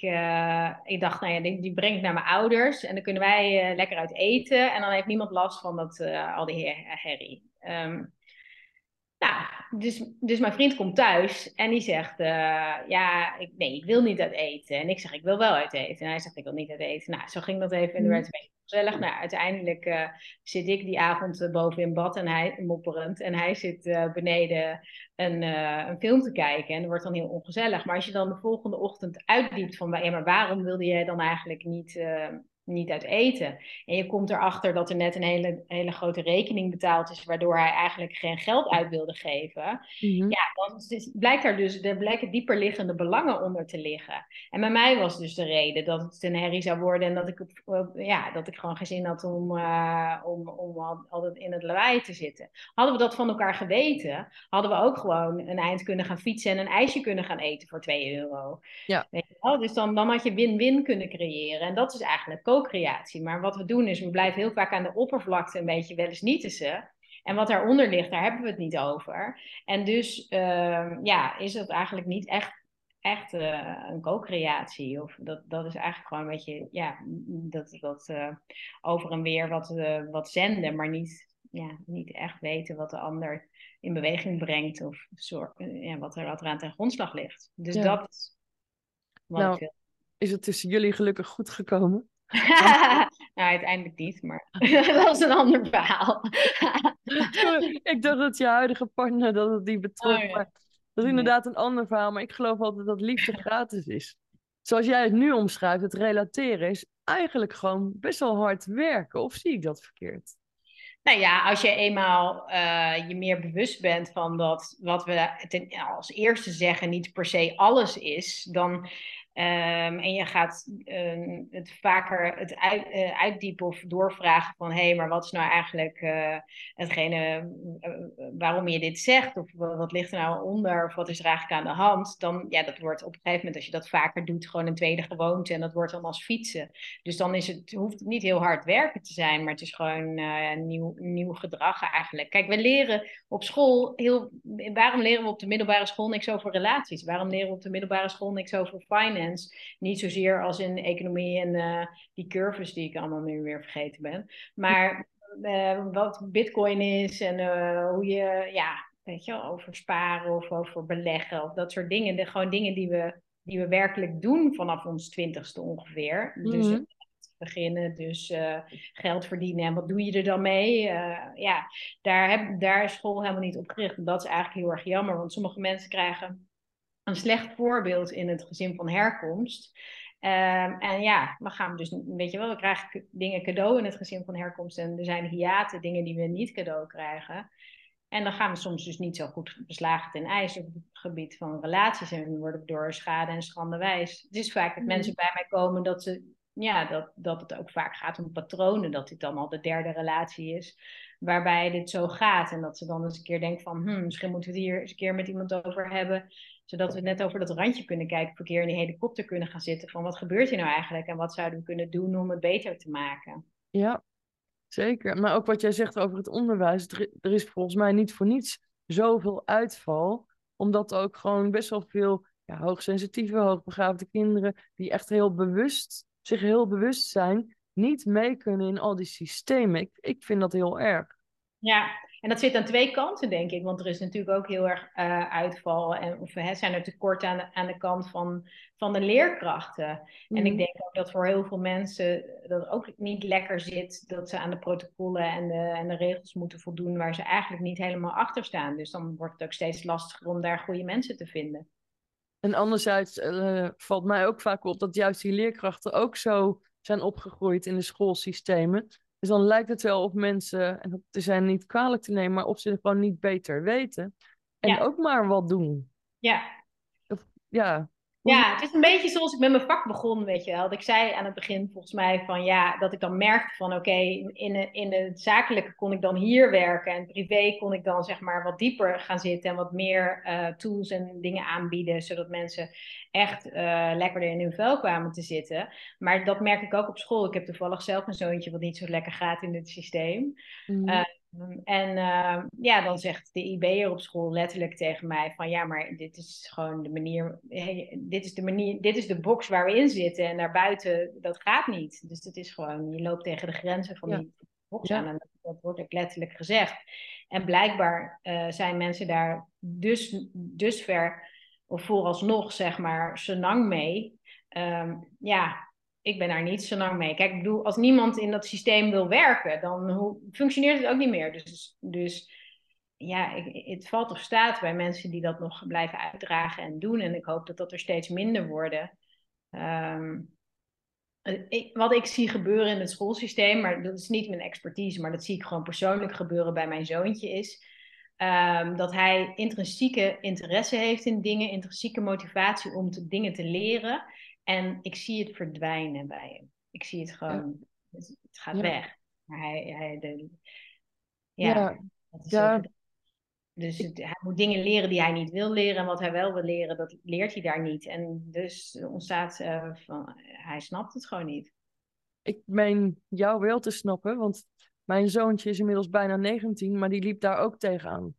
ik dacht, nou ja, die, die breng ik naar mijn ouders en dan kunnen wij lekker uit eten en dan heeft niemand last van dat, al die herrie. Um, nou, dus, dus mijn vriend komt thuis en die zegt, uh, ja, ik, nee, ik wil niet uit eten. En ik zeg, ik wil wel uit eten. En hij zegt, ik wil niet uit eten. Nou, zo ging dat even en er werd een beetje gezellig. Nou, uiteindelijk uh, zit ik die avond uh, boven in bad en hij mopperend. En hij zit beneden een, een film te kijken. En dat wordt dan heel ongezellig. Maar als je dan de volgende ochtend uitdiept van, ja, maar waarom wilde je dan eigenlijk niet niet uit eten. En je komt erachter dat er net een hele, hele grote rekening betaald is, waardoor hij eigenlijk geen geld uit wilde geven. Mhm. Ja, dan is, blijkt er dus, er blijken dieperliggende belangen onder te liggen. En bij mij was dus de reden dat het een herrie zou worden en dat ik, ja, dat ik gewoon geen zin had om, uh, om, om altijd in het lawaai te zitten. Hadden we dat van elkaar geweten, hadden we ook gewoon een eind kunnen gaan fietsen en een ijsje kunnen gaan eten voor 2 euro. Ja. Dus dan, dan had je win-win kunnen creëren. En dat is eigenlijk co-creatie. Maar wat we doen is, we blijven heel vaak aan de oppervlakte een beetje wel eens niet tussen. En wat daaronder ligt, daar hebben we het niet over. En dus uh, ja, is het eigenlijk niet echt, echt uh, een co-creatie. Of dat, dat is eigenlijk gewoon een beetje, ja, dat, dat uh, over en weer wat, uh, wat zenden, maar niet, ja, niet echt weten wat de ander in beweging brengt. Of zorg, ja, wat, er, wat er aan ten grondslag ligt. Dus ja. dat wat nou, ik. Is het tussen jullie gelukkig goed gekomen? nou, uiteindelijk niet, maar dat is een ander verhaal. ik dacht dat je huidige partner dat het die betrok, oh, maar dat is inderdaad een ander verhaal. Maar ik geloof altijd dat liefde gratis is. Zoals jij het nu omschrijft, het relateren is eigenlijk gewoon best wel hard werken. Of zie ik dat verkeerd? Nou ja, als je eenmaal uh, je meer bewust bent van dat wat we ten, als eerste zeggen niet per se alles is, dan Um, en je gaat uh, het vaker het uit, uh, uitdiepen of doorvragen van hé, hey, maar wat is nou eigenlijk uh, hetgene waarom je dit zegt? Of wat ligt er nou onder? Of wat is er eigenlijk aan de hand? Dan, ja, dat wordt op een gegeven moment, als je dat vaker doet, gewoon een tweede gewoonte. En dat wordt dan als fietsen. Dus dan is het, hoeft het niet heel hard werken te zijn, maar het is gewoon nieuw, nieuw gedrag eigenlijk. Kijk, we leren op school heel. Waarom leren we op de middelbare school niks over relaties? Waarom leren we op de middelbare school niks over finance? Niet zozeer als in economie en uh, die curves die ik allemaal nu weer vergeten ben. Maar uh, wat bitcoin is en uh, hoe je, ja, weet je, over sparen of over beleggen of dat soort dingen. De, gewoon dingen die we, die we werkelijk doen vanaf ons twintigste ongeveer. Mm -hmm. Dus beginnen, dus geld verdienen en wat doe je er dan mee? ja, daar, heb, daar is school helemaal niet op gericht. En dat is eigenlijk heel erg jammer, want sommige mensen krijgen een slecht voorbeeld in het gezin van herkomst. Ehm, en ja, we gaan dus, weet je wel, we krijgen dingen cadeau in het gezin van herkomst. En er zijn hiaten, dingen die we niet cadeau krijgen. En dan gaan we soms dus niet zo goed beslagen ten ijs op het gebied van relaties. En worden door schade en schande wijs. Het is vaak dat mhm. mensen bij mij komen dat ze ja, dat, dat het ook vaak gaat om patronen. Dat dit dan al de derde relatie is waarbij dit zo gaat. En dat ze dan eens een keer denken van, hmm, misschien moeten we het hier eens een keer met iemand over hebben. Zodat we net over dat randje kunnen kijken, een keer in die helikopter kunnen gaan zitten. Van wat gebeurt hier nou eigenlijk en wat zouden we kunnen doen om het beter te maken? Ja, zeker. Maar ook wat jij zegt over het onderwijs. Er is volgens mij niet voor niets zoveel uitval. Omdat ook gewoon best wel veel ja, hoogsensitieve, hoogbegaafde kinderen, die echt heel bewust, zich heel bewust zijn niet mee kunnen in al die systemen. Ik, ik vind dat heel erg. Ja, en dat zit aan twee kanten, denk ik. Want er is natuurlijk ook heel erg uh, uitval. En of, hè, zijn er tekort aan de, aan de kant van, van de leerkrachten. En ik mhm. denk ook dat voor heel veel mensen dat ook niet lekker zit. Dat ze aan de protocollen en de, en de regels moeten voldoen waar ze eigenlijk niet helemaal achter staan. Dus dan wordt het ook steeds lastiger om daar goede mensen te vinden. En anderzijds uh, valt mij ook vaak op dat juist die leerkrachten ook zo zijn opgegroeid in de schoolsystemen. Dus dan lijkt het wel of mensen, en dat zijn niet kwalijk te nemen, maar of ze het gewoon niet beter weten. En ook maar wat doen. Ja. Of, ja, ja, het is een beetje zoals ik met mijn vak begon, weet je wel. Ik zei aan het begin volgens mij van ja, dat ik dan merkte van oké, in, in het zakelijke kon ik dan hier werken en privé kon ik dan zeg maar wat dieper gaan zitten en wat meer uh, tools en dingen aanbieden, zodat mensen echt uh, lekkerder in hun vel kwamen te zitten. Maar dat merk ik ook op school. Ik heb toevallig zelf een zoontje wat niet zo lekker gaat in het systeem. Mm. Uh, en uh, ja, dan zegt de IB'er op school letterlijk tegen mij van ja, maar dit is gewoon de manier, dit is de manier, dit is de box waar we in zitten en daarbuiten, dat gaat niet. Dus het is gewoon, je loopt tegen de grenzen van die box aan en dat, wordt ook letterlijk gezegd. En blijkbaar uh, zijn mensen daar dus, dus ver, of vooralsnog zeg maar, senang mee. Um, ja, ik ben daar niet zo lang mee. Kijk, ik bedoel, als niemand in dat systeem wil werken, dan hoe, functioneert het ook niet meer. Dus, dus ja, het valt of staat bij mensen die dat nog blijven uitdragen en doen. En ik hoop dat dat er steeds minder worden. Um, ik, wat ik zie gebeuren in het schoolsysteem, maar dat is niet mijn expertise, maar dat zie ik gewoon persoonlijk gebeuren bij mijn zoontje, is um, dat hij intrinsieke interesse heeft in dingen, intrinsieke motivatie om dingen te leren. En ik zie het verdwijnen bij hem. Ik zie het gewoon, het, gaat weg. Maar hij, hij de, ja, ja. dus hij moet dingen leren die hij niet wil leren. En wat hij wel wil leren, dat leert hij daar niet. En dus ontstaat uh, van, hij snapt het gewoon niet. Ik meen jou wel te snappen, want mijn zoontje is inmiddels bijna 19, maar die liep daar ook tegenaan.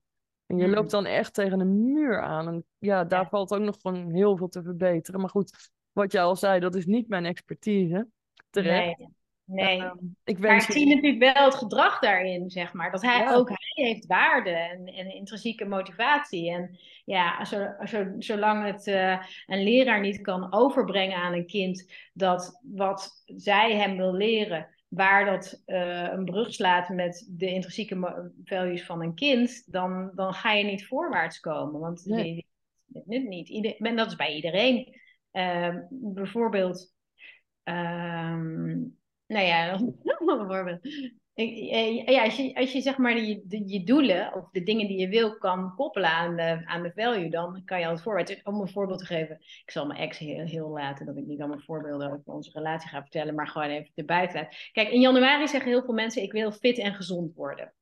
En je hmm. loopt dan echt tegen een muur aan. En ja, daar valt ook nog van heel veel te verbeteren. Maar goed, wat je al zei, dat is niet mijn expertise. Terecht. Nee. Nee, uh, ik, maar ik zie natuurlijk wel het gedrag daarin, zeg maar. Dat hij ook hij heeft waarde en, en intrinsieke motivatie. En ja, zo, zo, zolang het uh, een leraar niet kan overbrengen aan een kind dat wat zij hem wil leren, waar dat uh, een brug slaat met de intrinsieke values van een kind, dan, dan ga je niet voorwaarts komen. Want nee. die, niet. Ieder, en dat is bij iedereen. Ehm, bijvoorbeeld, um, nou ja, bijvoorbeeld. Eh, ja, als je, als je zeg maar je, de, je doelen of de dingen die je wil kan koppelen aan de, aan de value, dan kan je al het voorbeeld. Om een voorbeeld te geven, ik zal mijn ex heel, heel laten dat ik niet allemaal voorbeelden over onze relatie ga vertellen, maar gewoon even erbij laten. Kijk, in januari zeggen heel veel mensen: ik wil fit en gezond worden.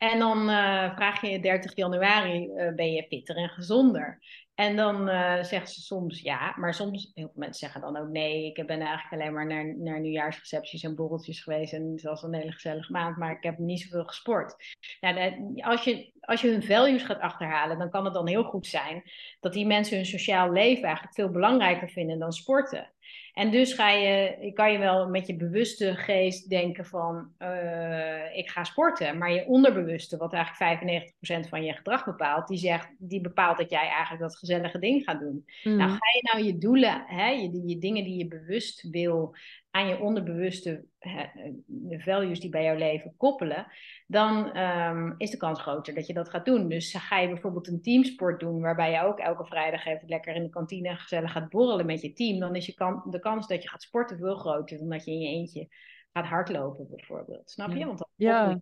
En dan uh, vraag je 30 januari, uh, ben je fitter en gezonder? En dan uh, zegt ze soms ja, maar soms, heel veel mensen zeggen dan ook nee. Ik ben eigenlijk alleen maar naar, naar nieuwjaarsrecepties en borreltjes geweest. En het was een hele gezellige maand, maar ik heb niet zoveel gesport. Nou, als, je, als je hun values gaat achterhalen, dan kan het dan heel goed zijn dat die mensen hun sociaal leven eigenlijk veel belangrijker vinden dan sporten. En dus ga je, kan je wel met je bewuste geest denken van uh, ik ga sporten. Maar je onderbewuste, wat eigenlijk 95% van je gedrag bepaalt, die, zegt, die bepaalt dat jij eigenlijk dat gezellige ding gaat doen. Nou, mhm. ga je nou je doelen, hè, je, je dingen die je bewust wil aan je onderbewuste de values die bij jouw leven koppelen, dan um, is de kans groter dat je dat gaat doen. Dus ga je bijvoorbeeld een teamsport doen, waarbij je ook elke vrijdag even lekker in de kantine gezellig gaat borrelen met je team, dan is je kan, de kans dat je gaat sporten veel groter dan dat je in je eentje gaat hardlopen bijvoorbeeld. Snap je? Want dat ja,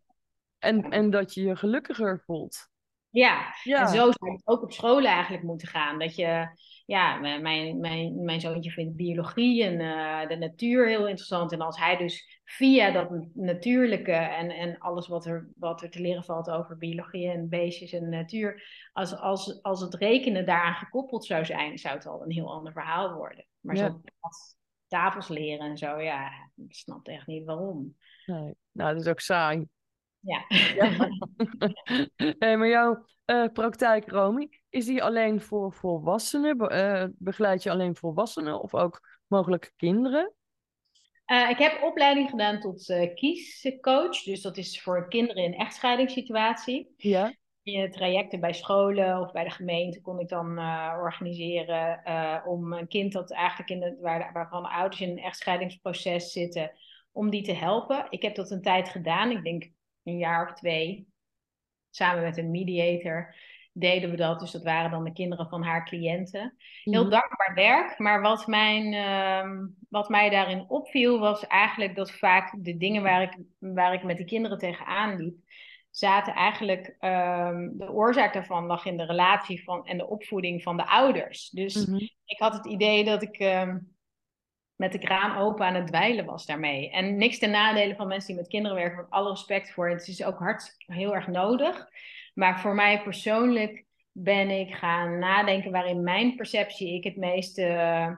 en, en dat je je gelukkiger voelt. Ja. ja, en zo zou het ook op scholen eigenlijk moeten gaan. Dat je, ja, mijn, mijn, mijn zoontje vindt biologie en uh, de natuur heel interessant. En als hij dus via dat natuurlijke en, en alles wat er, wat er te leren valt over biologie en beestjes en natuur, als, als, als het rekenen daaraan gekoppeld zou zijn, zou het al een heel ander verhaal worden. Maar ja. zo tafels leren en zo, ja, ik snap echt niet waarom. Nee, nou, dat is ook saai. Ja. ja. hey, maar jouw uh, praktijk, Romy, is die alleen voor volwassenen? Be uh, begeleid je alleen volwassenen of ook mogelijk kinderen? Uh, ik heb opleiding gedaan tot kiescoach. Dus dat is voor kinderen in echtscheidingssituatie. Ja. Je trajecten bij scholen of bij de gemeente kon ik dan organiseren om een kind dat eigenlijk in de, waar, waarvan de ouders in een echtscheidingsproces zitten, om die te helpen. Ik heb dat een tijd gedaan. Ik denk een jaar of twee, samen met een mediator, deden we dat. Dus dat waren dan de kinderen van haar cliënten. Heel mhm. dankbaar werk, maar wat, mijn, uh, wat mij daarin opviel was eigenlijk dat vaak de dingen waar ik, waar ik met die kinderen tegenaan liep, zaten eigenlijk um, de oorzaak daarvan lag in de relatie van, en de opvoeding van de ouders. Dus mhm. ik had het idee dat ik um, met de kraan open aan het dweilen was daarmee. En niks ten nadele van mensen die met kinderen werken, met alle respect voor. Het is ook hard, heel erg nodig. Maar voor mij persoonlijk ben ik gaan nadenken waarin mijn perceptie ik het meeste uh,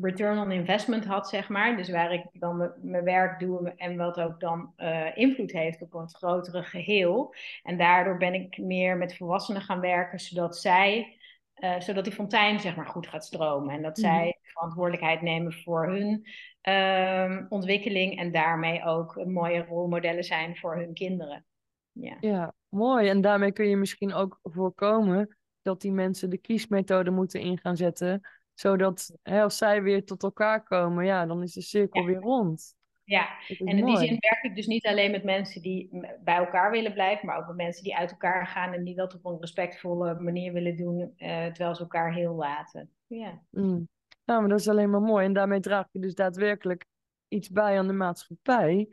return on investment had, zeg maar. Dus waar ik dan mijn werk doe en wat ook dan uh, invloed heeft op een grotere geheel. En daardoor ben ik meer met volwassenen gaan werken, zodat zij uh, zodat die fontein zeg maar goed gaat stromen. En dat mm zij verantwoordelijkheid nemen voor hun uh, ontwikkeling en daarmee ook mooie rolmodellen zijn voor hun kinderen. Ja. ja, mooi. En daarmee kun je misschien ook voorkomen dat die mensen de kiesmethode moeten in gaan zetten. Zodat hè, als zij weer tot elkaar komen, ja, dan is de cirkel weer rond. Ja, en in die zin werk ik dus niet alleen met mensen die bij elkaar willen blijven, maar ook met mensen die uit elkaar gaan en die dat op een respectvolle manier willen doen, uh, terwijl ze elkaar heel laten. Ja. Mm. Nou, maar dat is alleen maar mooi. En daarmee draag je dus daadwerkelijk iets bij aan de maatschappij.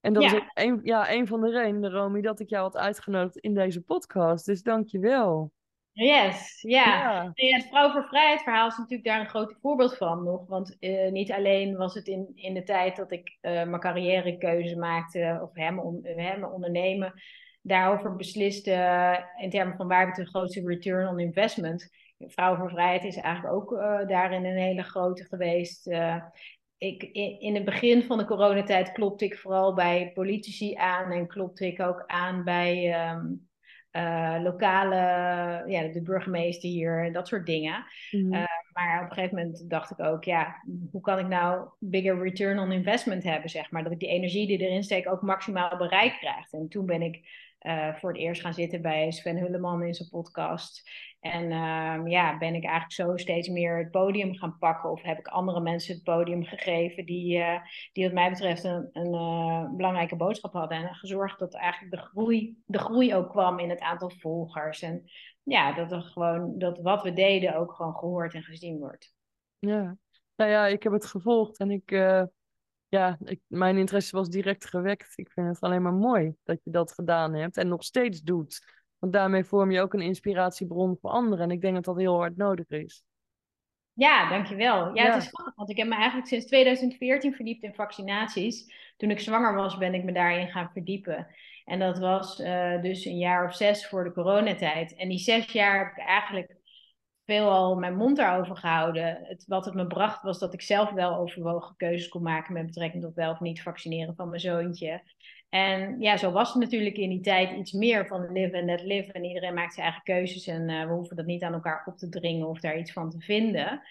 En dat is ook een, ja, een van de redenen, Romy, dat ik jou had uitgenodigd in deze podcast. Dus dank je wel. Yes, ja. ja. het Vrouw voor Vrijheid verhaal is natuurlijk daar een groot voorbeeld van nog. Want uh, niet alleen was het in, in de tijd dat ik uh, mijn carrièrekeuze maakte, of hem, on, hem ondernemen, daarover besliste in termen van waar heb ik de grootste return on investment. Vrouw voor Vrijheid is eigenlijk ook daarin een hele grote geweest. ik, in, in het begin van de coronatijd klopte ik vooral bij politici aan en klopte ik ook aan bij... Um, uh, lokale, ja, de burgemeester hier, dat soort dingen. Mm maar op een gegeven moment dacht ik ook, ja, hoe kan ik nou bigger return on investment hebben, zeg maar. Dat ik die energie die erin steek ook maximaal bereik krijg. En toen ben ik uh, voor het eerst gaan zitten bij Sven Hulleman in zijn podcast. En uh, ja, ben ik eigenlijk zo steeds meer het podium gaan pakken. Of heb ik andere mensen het podium gegeven die, uh, die wat mij betreft een, een uh, belangrijke boodschap hadden. En gezorgd dat eigenlijk de groei, de groei ook kwam in het aantal volgers. En ja, dat, er gewoon, dat wat we deden ook gewoon gehoord en gezien wordt. Ja, nou ja, ik heb het gevolgd en ik ja, ik, mijn interesse was direct gewekt. Ik vind het alleen maar mooi dat je dat gedaan hebt en nog steeds doet. Want daarmee vorm je ook een inspiratiebron voor anderen. En ik denk dat dat heel hard nodig is. Ja, dankjewel. Ja, ja, het is grappig, want ik heb me eigenlijk sinds 2014 verdiept in vaccinaties. Toen ik zwanger was, ben ik me daarin gaan verdiepen. En dat was uh, dus een jaar of zes voor de coronatijd. En die zes jaar heb ik eigenlijk veelal mijn mond daarover gehouden. Het, wat het me bracht was dat ik zelf wel overwogen keuzes kon maken met betrekking tot wel of niet vaccineren van mijn zoontje. En ja, zo was het natuurlijk in die tijd iets meer van live and let live. En iedereen maakt zijn eigen keuzes en uh, we hoeven dat niet aan elkaar op te dringen of daar iets van te vinden.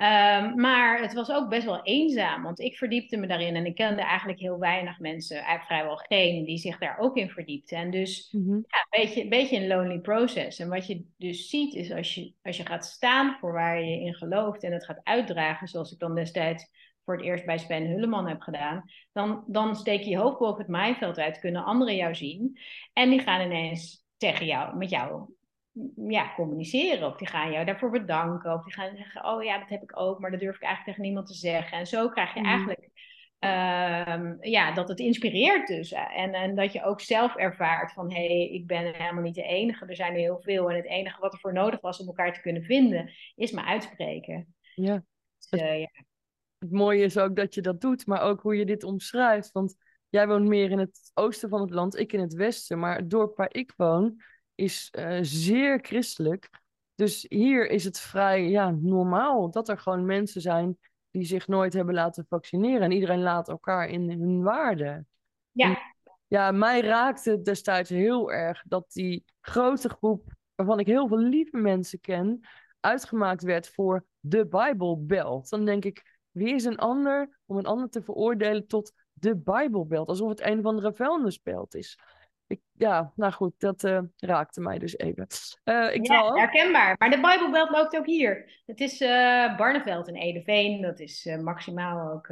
Um, maar het was ook best wel eenzaam, want ik verdiepte me daarin en ik kende eigenlijk heel weinig mensen, eigenlijk vrijwel geen, die zich daar ook in verdiepten. En dus mm -hmm. ja, een, beetje, een beetje een lonely process. En wat je dus ziet is als je, als je gaat staan voor waar je in gelooft en het gaat uitdragen, zoals ik dan destijds voor het eerst bij Sven Hulleman hebt gedaan, dan, dan steek je je hoofd boven het maaiveld uit, kunnen anderen jou zien. En die gaan ineens tegen jou, met jou ja, communiceren. Of die gaan jou daarvoor bedanken. Of die gaan zeggen, oh ja, dat heb ik ook, maar dat durf ik eigenlijk tegen niemand te zeggen. En zo krijg je mm. eigenlijk Ehm, ja, dat het inspireert dus. En, en dat je ook zelf ervaart van hé, hey, ik ben helemaal niet de enige. Er zijn er heel veel. En het enige wat er voor nodig was om elkaar te kunnen vinden, is me uitspreken. Ja. Dus, uh, ja. Het mooie is ook dat je dat doet, maar ook hoe je dit omschrijft. Want jij woont meer in het oosten van het land, ik in het westen. Maar het dorp waar ik woon is uh, zeer christelijk. Dus hier is het vrij ja, normaal dat er gewoon mensen zijn die zich nooit hebben laten vaccineren. En iedereen laat elkaar in hun waarde. Ja. ja, mij raakte destijds heel erg dat die grote groep, waarvan ik heel veel lieve mensen ken, uitgemaakt werd voor de Bijbelbelt. Dan denk ik, wie is een ander om een ander te veroordelen tot de Bijbelbelt? Alsof het een van de vuilnisbelt is ja, nou goed, dat uh, raakte mij dus even. Uh, ik ja, herkenbaar. Maar de Bijbelbelt loopt ook hier. Het is uh, Barneveld in Edeveen. Dat is maximaal ook.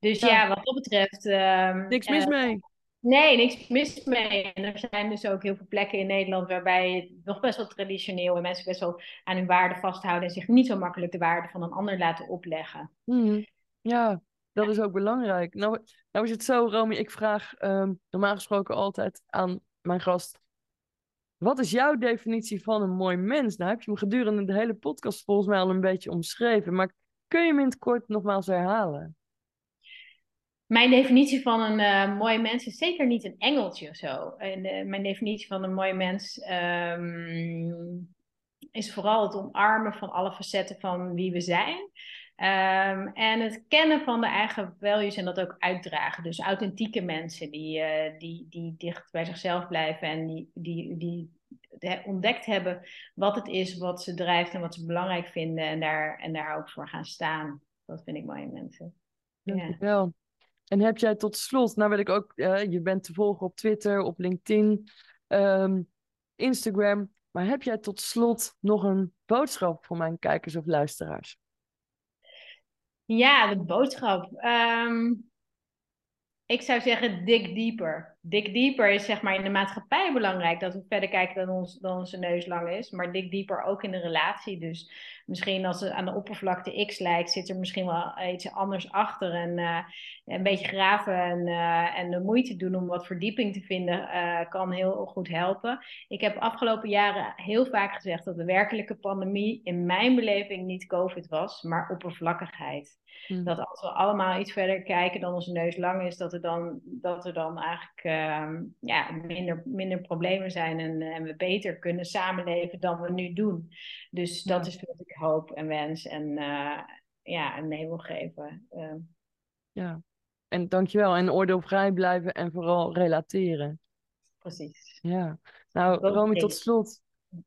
dus ja. wat dat betreft... Ehm, niks mis mee. Nee, niks mis mee. En er zijn dus ook heel veel plekken in Nederland waarbij het nog best wel traditioneel en mensen best wel aan hun waarden vasthouden en zich niet zo makkelijk de waarden van een ander laten opleggen. Mm, ja, dat is ook belangrijk. Nou, nou is het zo, Romy, ik vraag um, normaal gesproken altijd aan mijn gast. Wat is jouw definitie van een mooi mens? Nou heb je hem gedurende de hele podcast volgens mij al een beetje omschreven. Maar kun je hem in het kort nogmaals herhalen? Mijn definitie van een uh, mooi mens is zeker niet een engeltje of zo. En, uh, mijn definitie van een mooi mens um, is vooral het omarmen van alle facetten van wie we zijn. Um, en het kennen van de eigen values en dat ook uitdragen. Dus authentieke mensen die, uh, die, die dicht bij zichzelf blijven en die, die, die ontdekt hebben wat het is wat ze drijft en wat ze belangrijk vinden en daar, en daar ook voor gaan staan. Dat vind ik mooie mensen. Dankjewel. Ja. En heb jij tot slot, nou wil ik ook, uh, je bent te volgen op Twitter, op LinkedIn, um, Instagram, maar heb jij tot slot nog een boodschap voor mijn kijkers of luisteraars? Ja, de boodschap. Um, ik zou zeggen, dik dieper. Dik dieper is zeg maar in de maatschappij belangrijk. Dat we verder kijken dan, ons, dan onze neus lang is. Maar dik dieper ook in de relatie. Dus misschien als het aan de oppervlakte X lijkt, zit er misschien wel iets anders achter. En uh, een beetje graven en, uh, en de moeite doen om wat verdieping te vinden, uh, kan heel goed helpen. Ik heb afgelopen jaren heel vaak gezegd dat de werkelijke pandemie in mijn beleving niet COVID was, maar oppervlakkigheid. Hmm. Dat als we allemaal iets verder kijken dan onze neus lang is, dat er dan, dat er dan eigenlijk ja, minder, minder problemen zijn en, en, we beter kunnen samenleven dan we nu doen. Dus dat is wat ik hoop en wens en uh, ja, een mee wil geven. Uh. Ja, en dankjewel. En oordeelvrij blijven en vooral relateren. Precies. Ja. Nou, Romy, tot slot.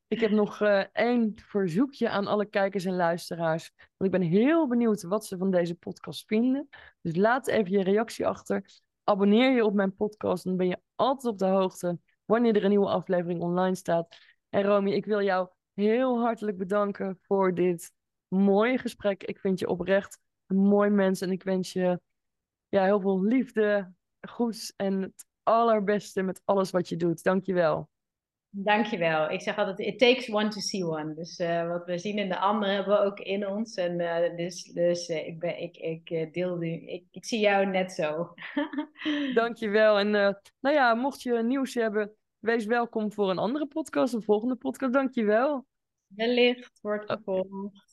Ik heb nog uh, één verzoekje aan alle kijkers en luisteraars. Want ik ben heel benieuwd wat ze van deze podcast vinden. Dus laat even je reactie achter. Abonneer je op mijn podcast. Dan ben je altijd op de hoogte wanneer er een nieuwe aflevering online staat. En Romy, ik wil jou heel hartelijk bedanken voor dit mooie gesprek. Ik vind je oprecht een mooi mens. En ik wens je ja, heel veel liefde, goeds en het allerbeste met alles wat je doet. Dank je wel. Dankjewel. Ik zeg altijd, it takes one to see one. Dus uh, wat we zien in de anderen hebben we ook in ons. En uh, dus, dus uh, ik, ben, ik, ik deel nu, ik, ik zie jou net zo. Dankjewel. En nou ja, mocht je nieuws hebben, wees welkom voor een andere podcast, een volgende podcast. Dankjewel. Wellicht wordt gevolgd.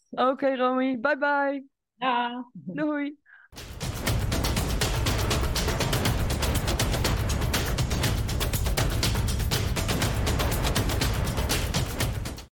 Oké, okay, Romy. Bye bye. Ja. Doei.